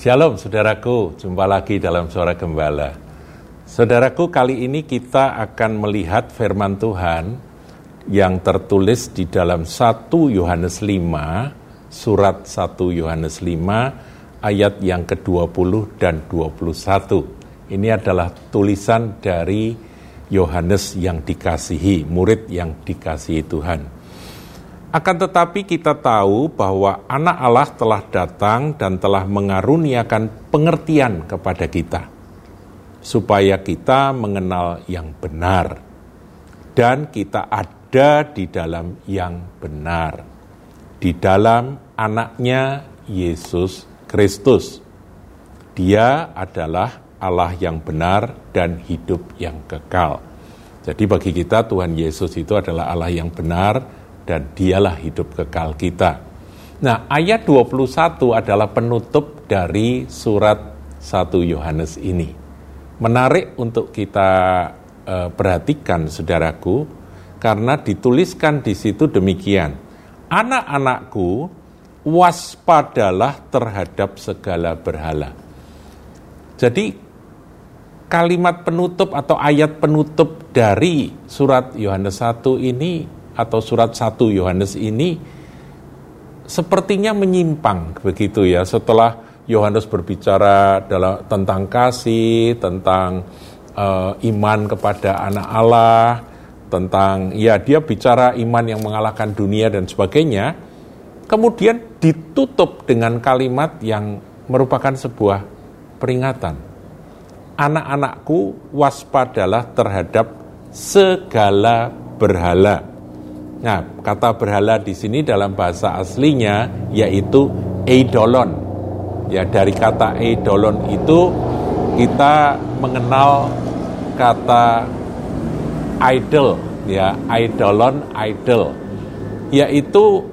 Shalom saudaraku, jumpa lagi dalam Suara Gembala. Saudaraku, kali ini kita akan melihat firman Tuhan yang tertulis di dalam 1 Yohanes 5, surat 1 Yohanes 5, ayat yang ke-20 dan 21. Ini adalah tulisan dari Yohanes yang dikasihi, murid yang dikasihi Tuhan. Akan tetapi kita tahu bahwa anak Allah telah datang dan telah mengaruniakan pengertian kepada kita, supaya kita mengenal yang benar, dan kita ada di dalam yang benar, di dalam anaknya Yesus Kristus. Dia adalah Allah yang benar dan hidup yang kekal. Jadi bagi kita Tuhan Yesus itu adalah Allah yang benar, dan dialah hidup kekal kita. Nah, ayat 21 adalah penutup dari surat 1 Yohanes ini. Menarik untuk kita e, perhatikan saudaraku karena dituliskan di situ demikian. Anak-anakku, waspadalah terhadap segala berhala. Jadi kalimat penutup atau ayat penutup dari surat Yohanes 1 ini atau surat 1 Yohanes ini sepertinya menyimpang begitu ya setelah Yohanes berbicara dalam tentang kasih, tentang uh, iman kepada anak Allah, tentang ya dia bicara iman yang mengalahkan dunia dan sebagainya. Kemudian ditutup dengan kalimat yang merupakan sebuah peringatan. Anak-anakku waspadalah terhadap segala berhala. Nah, kata berhala di sini dalam bahasa aslinya yaitu eidolon. Ya, dari kata eidolon itu kita mengenal kata idol, ya, idolon, idol, yaitu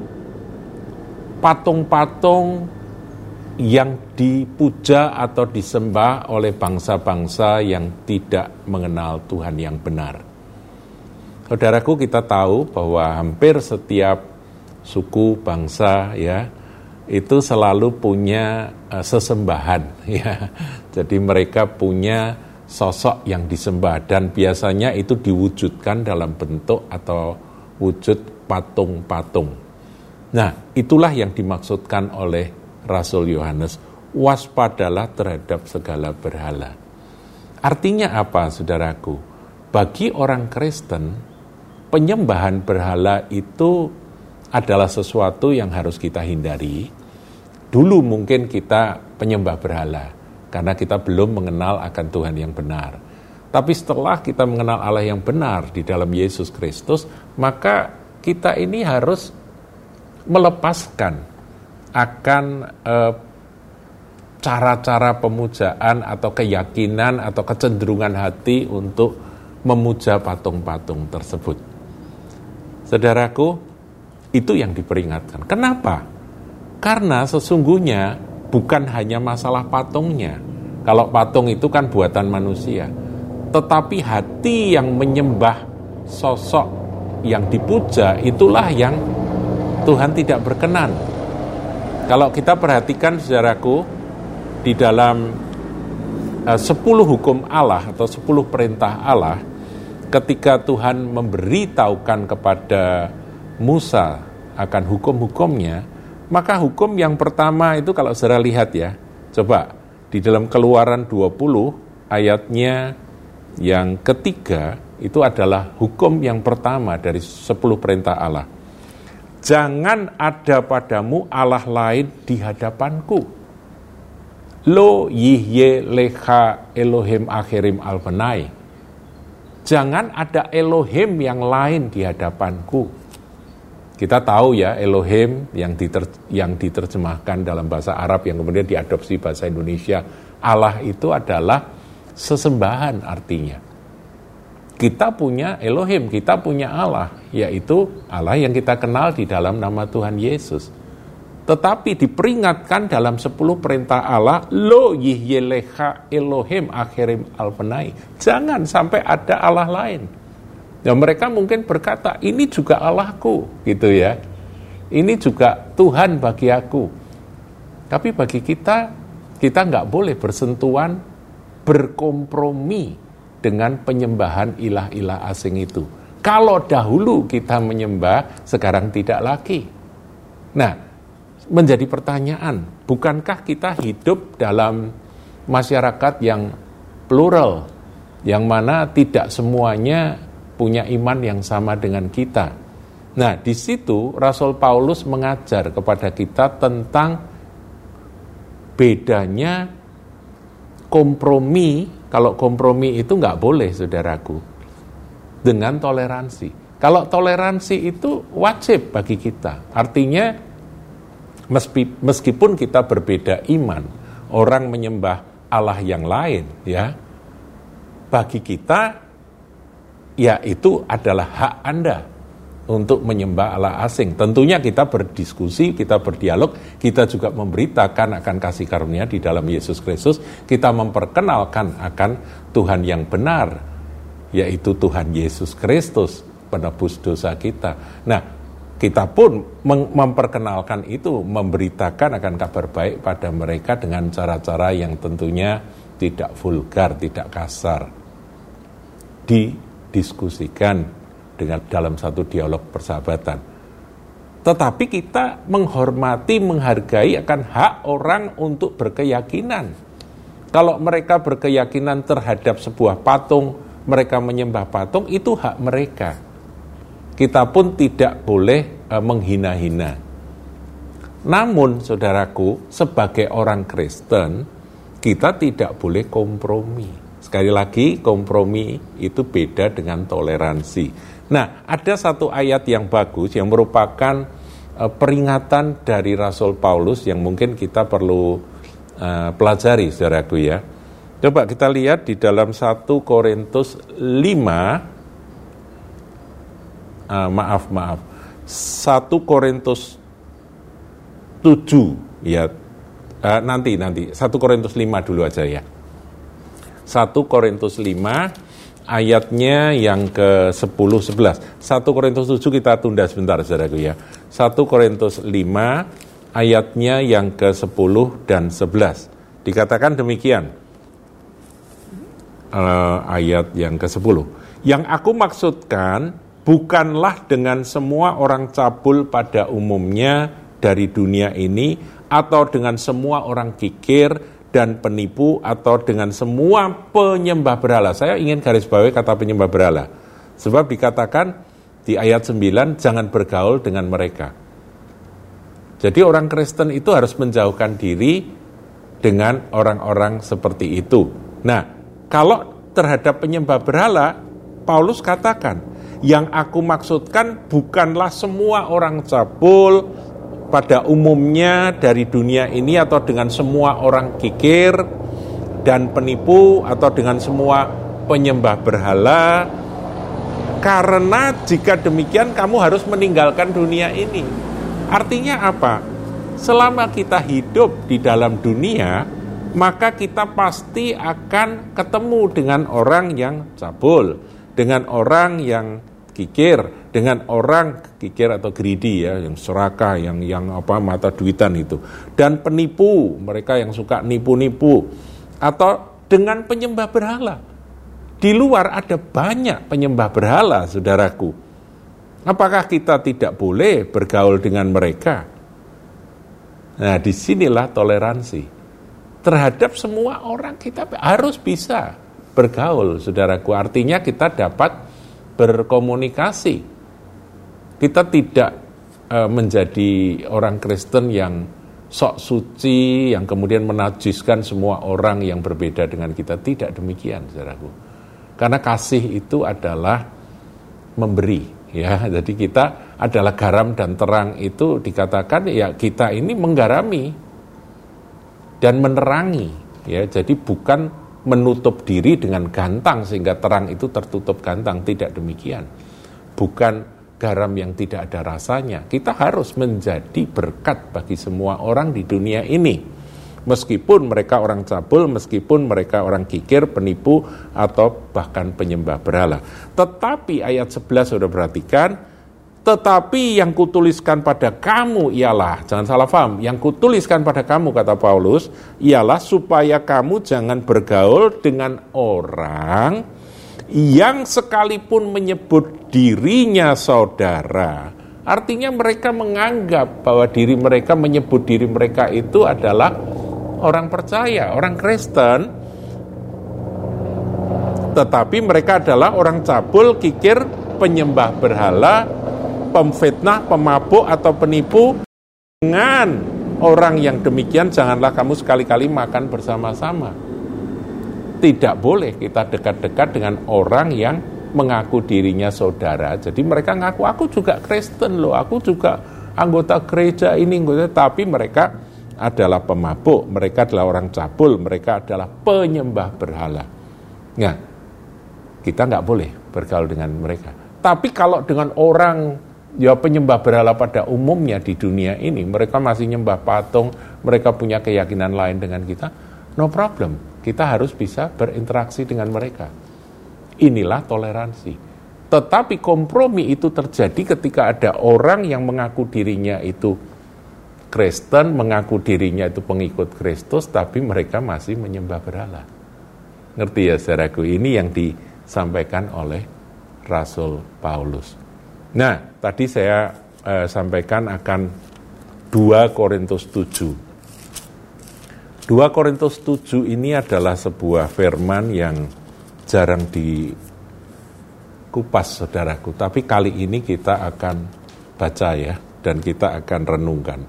patung-patung yang dipuja atau disembah oleh bangsa-bangsa yang tidak mengenal Tuhan yang benar. Saudaraku kita tahu bahwa hampir setiap suku bangsa ya itu selalu punya uh, sesembahan ya. Jadi mereka punya sosok yang disembah dan biasanya itu diwujudkan dalam bentuk atau wujud patung-patung. Nah, itulah yang dimaksudkan oleh Rasul Yohanes, waspadalah terhadap segala berhala. Artinya apa, saudaraku? Bagi orang Kristen, penyembahan berhala itu adalah sesuatu yang harus kita hindari. Dulu mungkin kita penyembah berhala karena kita belum mengenal akan Tuhan yang benar. Tapi setelah kita mengenal Allah yang benar di dalam Yesus Kristus, maka kita ini harus melepaskan akan eh, cara-cara pemujaan atau keyakinan atau kecenderungan hati untuk memuja patung-patung tersebut. Saudaraku, itu yang diperingatkan. Kenapa? Karena sesungguhnya bukan hanya masalah patungnya. Kalau patung itu kan buatan manusia. Tetapi hati yang menyembah sosok yang dipuja itulah yang Tuhan tidak berkenan. Kalau kita perhatikan saudaraku di dalam uh, 10 hukum Allah atau 10 perintah Allah ketika Tuhan memberitahukan kepada Musa akan hukum-hukumnya, maka hukum yang pertama itu kalau saudara lihat ya, coba di dalam keluaran 20 ayatnya yang ketiga itu adalah hukum yang pertama dari 10 perintah Allah. Jangan ada padamu Allah lain di hadapanku. Lo yihye leha Elohim akhirim albenai Jangan ada Elohim yang lain di hadapanku. Kita tahu ya Elohim yang, diter, yang diterjemahkan dalam bahasa Arab yang kemudian diadopsi bahasa Indonesia. Allah itu adalah sesembahan artinya. Kita punya Elohim, kita punya Allah, yaitu Allah yang kita kenal di dalam nama Tuhan Yesus. Tetapi diperingatkan dalam 10 perintah Allah, lo yihyeleha Elohim akhirim alpenai. Jangan sampai ada Allah lain. Ya mereka mungkin berkata, ini juga Allahku, gitu ya. Ini juga Tuhan bagi aku. Tapi bagi kita, Kita nggak boleh bersentuhan, berkompromi dengan penyembahan ilah-ilah asing itu. Kalau dahulu kita menyembah, sekarang tidak lagi. Nah, menjadi pertanyaan, bukankah kita hidup dalam masyarakat yang plural, yang mana tidak semuanya punya iman yang sama dengan kita. Nah, di situ Rasul Paulus mengajar kepada kita tentang bedanya kompromi. Kalau kompromi itu nggak boleh, saudaraku, dengan toleransi. Kalau toleransi itu wajib bagi kita. Artinya, meskipun kita berbeda iman, orang menyembah Allah yang lain, ya, bagi kita ya itu adalah hak Anda untuk menyembah Allah asing. Tentunya kita berdiskusi, kita berdialog, kita juga memberitakan akan kasih karunia di dalam Yesus Kristus, kita memperkenalkan akan Tuhan yang benar, yaitu Tuhan Yesus Kristus, penebus dosa kita. Nah, kita pun memperkenalkan itu, memberitakan akan kabar baik pada mereka dengan cara-cara yang tentunya tidak vulgar, tidak kasar. Di didiskusikan dengan dalam satu dialog persahabatan. Tetapi kita menghormati, menghargai akan hak orang untuk berkeyakinan. Kalau mereka berkeyakinan terhadap sebuah patung, mereka menyembah patung, itu hak mereka. Kita pun tidak boleh uh, menghina-hina. Namun, saudaraku, sebagai orang Kristen, kita tidak boleh kompromi Sekali lagi, kompromi itu beda dengan toleransi. Nah, ada satu ayat yang bagus yang merupakan uh, peringatan dari Rasul Paulus yang mungkin kita perlu uh, pelajari, saudaraku ya. Coba kita lihat di dalam 1 Korintus 5, uh, maaf, maaf, 1 Korintus 7, ya, uh, nanti, nanti, 1 Korintus 5 dulu aja ya. 1 Korintus 5 ayatnya yang ke-10 11. 1 Korintus 7 kita tunda sebentar Saudaraku ya. 1 Korintus 5 ayatnya yang ke-10 dan 11. Dikatakan demikian. Uh, ayat yang ke-10. Yang aku maksudkan bukanlah dengan semua orang cabul pada umumnya dari dunia ini atau dengan semua orang kikir dan penipu atau dengan semua penyembah berhala. Saya ingin garis bawahi kata penyembah berhala. Sebab dikatakan di ayat 9 jangan bergaul dengan mereka. Jadi orang Kristen itu harus menjauhkan diri dengan orang-orang seperti itu. Nah, kalau terhadap penyembah berhala, Paulus katakan, yang aku maksudkan bukanlah semua orang cabul, pada umumnya dari dunia ini atau dengan semua orang kikir dan penipu atau dengan semua penyembah berhala. Karena jika demikian kamu harus meninggalkan dunia ini. Artinya apa? Selama kita hidup di dalam dunia maka kita pasti akan ketemu dengan orang yang cabul dengan orang yang kikir dengan orang kikir atau greedy ya yang serakah yang yang apa mata duitan itu. Dan penipu mereka yang suka nipu-nipu. Atau dengan penyembah berhala. Di luar ada banyak penyembah berhala saudaraku. Apakah kita tidak boleh bergaul dengan mereka? Nah di sinilah toleransi. Terhadap semua orang kita harus bisa bergaul saudaraku artinya kita dapat berkomunikasi. Kita tidak uh, menjadi orang Kristen yang sok suci, yang kemudian menajiskan semua orang yang berbeda dengan kita. Tidak demikian, saudaraku. Karena kasih itu adalah memberi, ya. Jadi kita adalah garam dan terang itu dikatakan ya kita ini menggarami dan menerangi, ya. Jadi bukan menutup diri dengan gantang sehingga terang itu tertutup gantang. Tidak demikian. Bukan garam yang tidak ada rasanya. Kita harus menjadi berkat bagi semua orang di dunia ini. Meskipun mereka orang cabul, meskipun mereka orang kikir, penipu, atau bahkan penyembah berhala. Tetapi ayat 11 sudah perhatikan, Tetapi yang kutuliskan pada kamu ialah, jangan salah paham, yang kutuliskan pada kamu, kata Paulus, ialah supaya kamu jangan bergaul dengan orang yang sekalipun menyebut dirinya saudara. Artinya mereka menganggap bahwa diri mereka menyebut diri mereka itu adalah orang percaya, orang Kristen, tetapi mereka adalah orang cabul, kikir, penyembah berhala, pemfitnah, pemabuk atau penipu dengan orang yang demikian janganlah kamu sekali-kali makan bersama-sama. Tidak boleh kita dekat-dekat dengan orang yang mengaku dirinya saudara. Jadi mereka ngaku aku juga Kristen loh, aku juga anggota gereja ini, tapi mereka adalah pemabuk, mereka adalah orang cabul, mereka adalah penyembah berhala. Nah, kita nggak boleh bergaul dengan mereka. Tapi kalau dengan orang ya penyembah berhala pada umumnya di dunia ini, mereka masih nyembah patung, mereka punya keyakinan lain dengan kita, no problem. Kita harus bisa berinteraksi dengan mereka. Inilah toleransi. Tetapi kompromi itu terjadi ketika ada orang yang mengaku dirinya itu Kristen, mengaku dirinya itu pengikut Kristus, tapi mereka masih menyembah berhala. Ngerti ya saudaraku, ini yang disampaikan oleh Rasul Paulus. Nah, tadi saya eh, sampaikan akan 2 Korintus 7. 2 Korintus 7 ini adalah sebuah firman yang jarang dikupas saudaraku, tapi kali ini kita akan baca ya dan kita akan renungkan.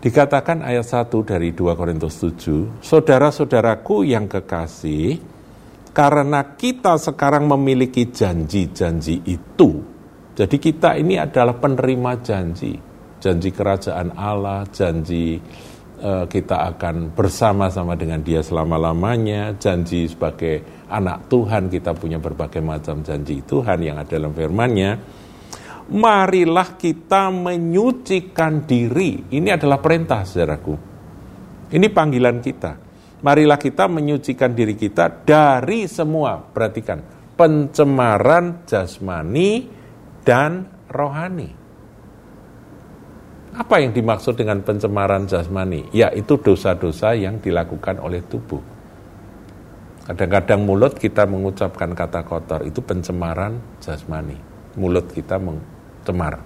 Dikatakan ayat 1 dari 2 Korintus 7, Saudara-saudaraku yang kekasih, karena kita sekarang memiliki janji-janji itu, jadi kita ini adalah penerima janji, janji kerajaan Allah, janji uh, kita akan bersama-sama dengan Dia selama-lamanya, janji sebagai anak Tuhan kita punya berbagai macam janji Tuhan yang ada dalam firman-Nya. Marilah kita menyucikan diri. Ini adalah perintah, saudaraku. Ini panggilan kita. Marilah kita menyucikan diri kita dari semua, perhatikan, pencemaran jasmani, dan rohani. Apa yang dimaksud dengan pencemaran jasmani? Yaitu dosa-dosa yang dilakukan oleh tubuh. Kadang-kadang mulut kita mengucapkan kata kotor, itu pencemaran jasmani. Mulut kita mencemar.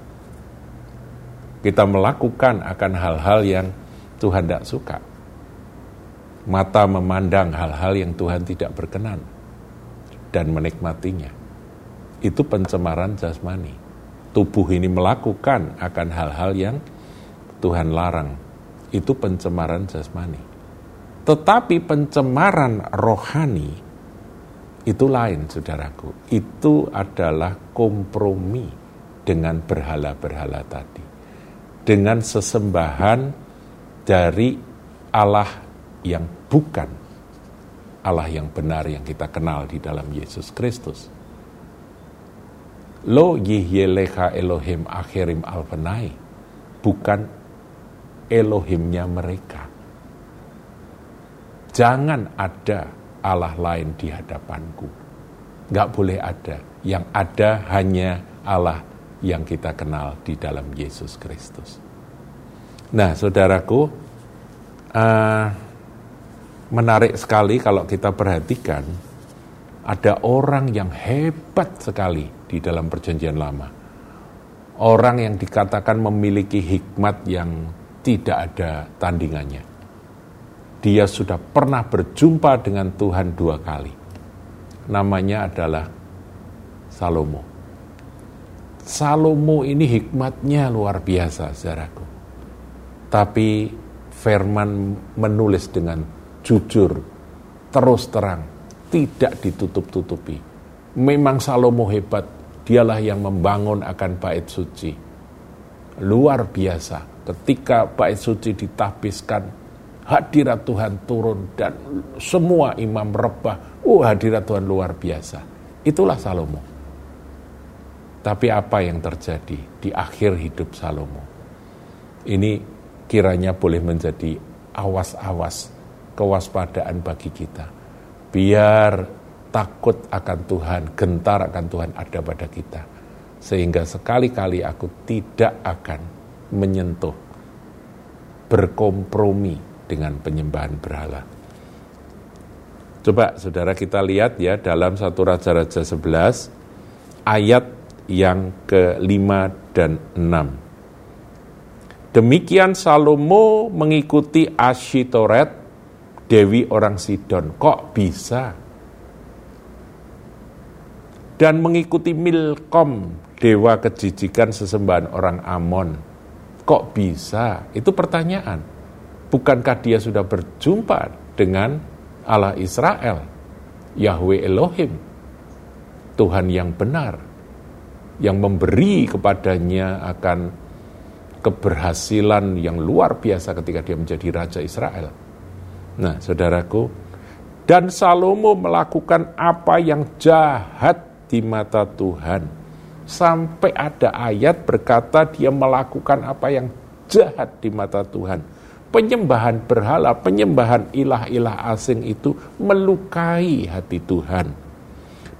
Kita melakukan akan hal-hal yang Tuhan tidak suka. Mata memandang hal-hal yang Tuhan tidak berkenan dan menikmatinya itu pencemaran jasmani. Tubuh ini melakukan akan hal-hal yang Tuhan larang. Itu pencemaran jasmani. Tetapi pencemaran rohani itu lain, saudaraku. Itu adalah kompromi dengan berhala-berhala tadi. Dengan sesembahan dari Allah yang bukan Allah yang benar yang kita kenal di dalam Yesus Kristus. Lo yihyelecha Elohim akhirim alfanai. Bukan Elohimnya mereka. Jangan ada Allah lain di hadapanku. Gak boleh ada. Yang ada hanya Allah yang kita kenal di dalam Yesus Kristus. Nah, saudaraku, uh, menarik sekali kalau kita perhatikan ada orang yang hebat sekali di dalam Perjanjian Lama. Orang yang dikatakan memiliki hikmat yang tidak ada tandingannya. Dia sudah pernah berjumpa dengan Tuhan dua kali. Namanya adalah Salomo. Salomo ini hikmatnya luar biasa, saudaraku. Tapi Firman menulis dengan jujur, terus terang, tidak ditutup-tutupi. Memang Salomo hebat, dialah yang membangun akan bait suci. Luar biasa, ketika bait suci ditahbiskan, hadirat Tuhan turun dan semua imam rebah, oh hadirat Tuhan luar biasa. Itulah Salomo. Tapi apa yang terjadi di akhir hidup Salomo? Ini kiranya boleh menjadi awas-awas kewaspadaan bagi kita biar takut akan Tuhan, gentar akan Tuhan ada pada kita. sehingga sekali-kali aku tidak akan menyentuh berkompromi dengan penyembahan berhala. Coba saudara kita lihat ya dalam satu Raja-Raja 11 ayat yang ke-5 dan 6. Demikian Salomo mengikuti Ashitoret, Dewi orang Sidon. Kok bisa? Dan mengikuti Milkom, dewa kejijikan sesembahan orang Amon. Kok bisa? Itu pertanyaan. Bukankah dia sudah berjumpa dengan Allah Israel, Yahweh Elohim, Tuhan yang benar, yang memberi kepadanya akan keberhasilan yang luar biasa ketika dia menjadi Raja Israel. Nah, saudaraku, dan Salomo melakukan apa yang jahat di mata Tuhan Sampai ada ayat berkata dia melakukan apa yang jahat di mata Tuhan. Penyembahan berhala, penyembahan ilah-ilah asing itu melukai hati Tuhan.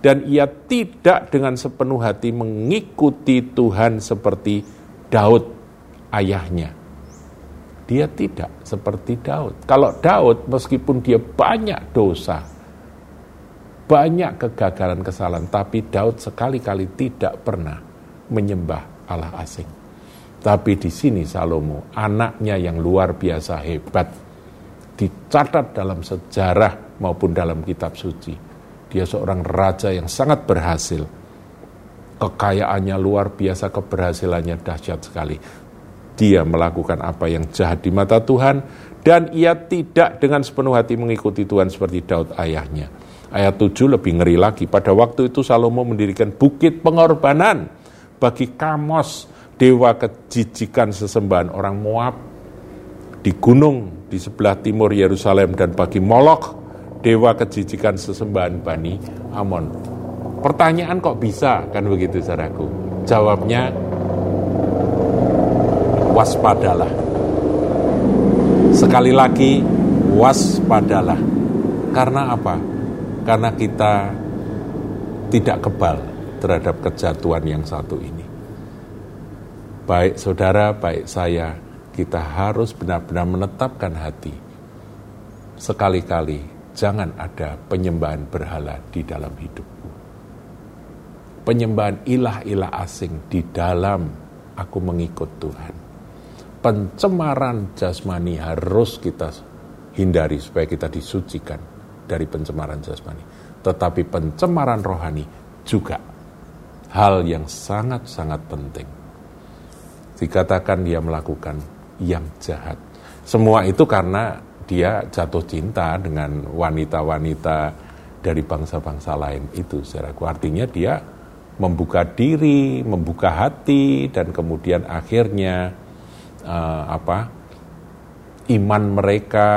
Dan ia tidak dengan sepenuh hati mengikuti Tuhan seperti Daud ayahnya. Dia tidak seperti Daud. Kalau Daud meskipun dia banyak dosa, banyak kegagalan kesalahan, tapi Daud sekali-kali tidak pernah menyembah Allah asing. Tapi di sini Salomo, anaknya yang luar biasa hebat, dicatat dalam sejarah maupun dalam kitab suci. Dia seorang raja yang sangat berhasil. Kekayaannya luar biasa, keberhasilannya dahsyat sekali. Dia melakukan apa yang jahat di mata Tuhan, dan ia tidak dengan sepenuh hati mengikuti Tuhan seperti Daud ayahnya Ayat 7 lebih ngeri lagi. Pada waktu itu Salomo mendirikan bukit pengorbanan bagi Kamos, dewa kejijikan sesembahan orang Moab di gunung di sebelah timur Yerusalem dan bagi Molok, dewa kejijikan sesembahan Bani Amon. Pertanyaan kok bisa kan begitu saudaraku? Jawabnya waspadalah. Sekali lagi waspadalah. Karena apa? karena kita tidak kebal terhadap kejatuhan yang satu ini. Baik saudara, baik saya, kita harus benar-benar menetapkan hati. Sekali-kali jangan ada penyembahan berhala di dalam hidupku. Penyembahan ilah-ilah asing di dalam aku mengikut Tuhan. Pencemaran jasmani harus kita hindari supaya kita disucikan dari pencemaran jasmani. Tetapi pencemaran rohani juga hal yang sangat-sangat penting. Dikatakan dia melakukan yang jahat. Semua itu karena dia jatuh cinta dengan wanita-wanita dari bangsa-bangsa lain itu. Secara artinya dia membuka diri, membuka hati, dan kemudian akhirnya uh, apa? iman mereka,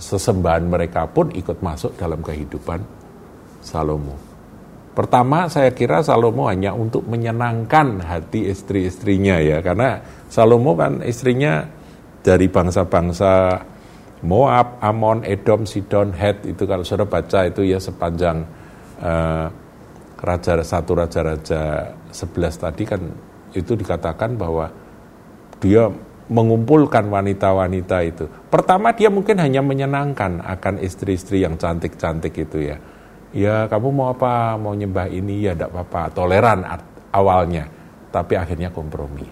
sesembahan mereka pun ikut masuk dalam kehidupan Salomo. Pertama saya kira Salomo hanya untuk menyenangkan hati istri-istrinya ya, karena Salomo kan istrinya dari bangsa-bangsa Moab, Amon, Edom, Sidon, Het itu kalau sudah baca itu ya sepanjang uh, raja satu raja-raja sebelas tadi kan itu dikatakan bahwa dia mengumpulkan wanita-wanita itu. Pertama dia mungkin hanya menyenangkan akan istri-istri yang cantik-cantik itu ya. Ya kamu mau apa, mau nyembah ini ya tidak apa-apa, toleran awalnya. Tapi akhirnya kompromi.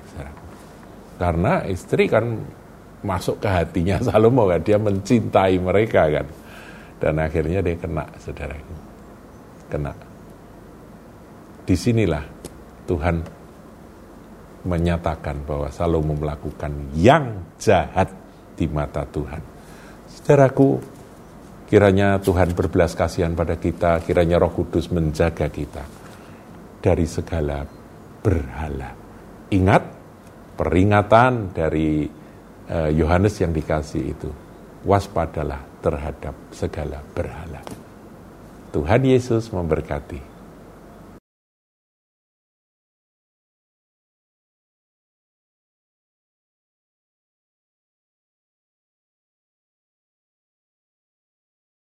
Karena istri kan masuk ke hatinya Salomo kan, dia mencintai mereka kan. Dan akhirnya dia kena, saudara. Kena. Di sinilah Tuhan menyatakan bahwa Salomo melakukan yang jahat di mata Tuhan. Saudaraku, kiranya Tuhan berbelas kasihan pada kita, kiranya Roh Kudus menjaga kita dari segala berhala. Ingat peringatan dari eh, Yohanes yang dikasih itu. Waspadalah terhadap segala berhala. Tuhan Yesus memberkati.